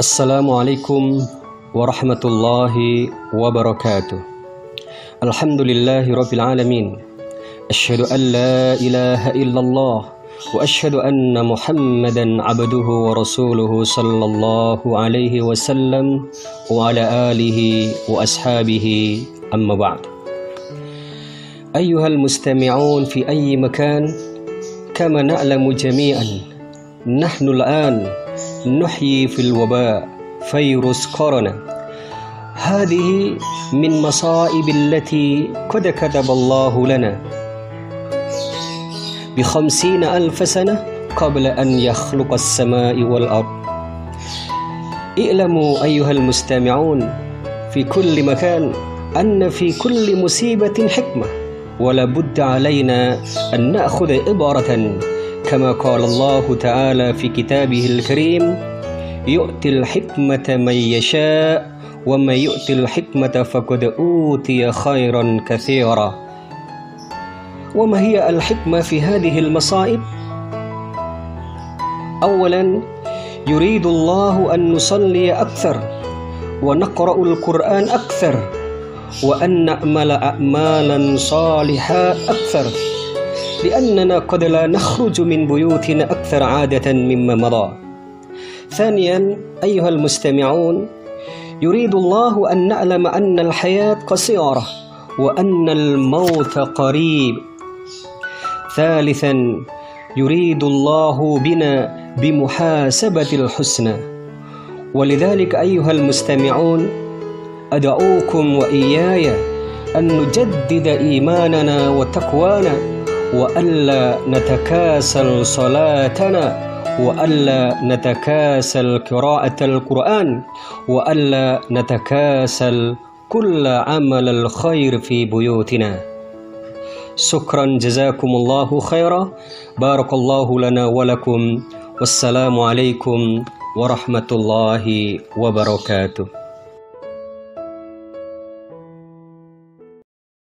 السلام عليكم ورحمة الله وبركاته. الحمد لله رب العالمين. أشهد أن لا إله إلا الله وأشهد أن محمدا عبده ورسوله صلى الله عليه وسلم وعلى آله وأصحابه أما بعد. أيها المستمعون في أي مكان كما نعلم جميعا نحن الآن نحيي في الوباء فيروس كورونا. هذه من مصائب التي قد كتب الله لنا. بخمسين ألف سنة قبل أن يخلق السماء والأرض. اعلموا أيها المستمعون في كل مكان أن في كل مصيبة حكمة ولا بد علينا أن نأخذ عبرة كما قال الله تعالى في كتابه الكريم يؤتي الحكمة من يشاء ومن يؤتي الحكمة فقد أوتي خيرا كثيرا وما هي الحكمة في هذه المصائب؟ أولا يريد الله أن نصلي أكثر ونقرأ القرآن أكثر وأن نعمل أعمالا صالحة أكثر لأننا قد لا نخرج من بيوتنا أكثر عادة مما مضى. ثانيا أيها المستمعون يريد الله أن نعلم أن الحياة قصيرة وأن الموت قريب. ثالثا يريد الله بنا بمحاسبة الحسنى. ولذلك أيها المستمعون أدعوكم وإياي أن نجدد إيماننا وتقوانا وألا نتكاسل صلاتنا وألا نتكاسل قراءة القرآن وألا نتكاسل كل عمل الخير في بيوتنا. شكرا جزاكم الله خيرا. بارك الله لنا ولكم. والسلام عليكم ورحمة الله وبركاته.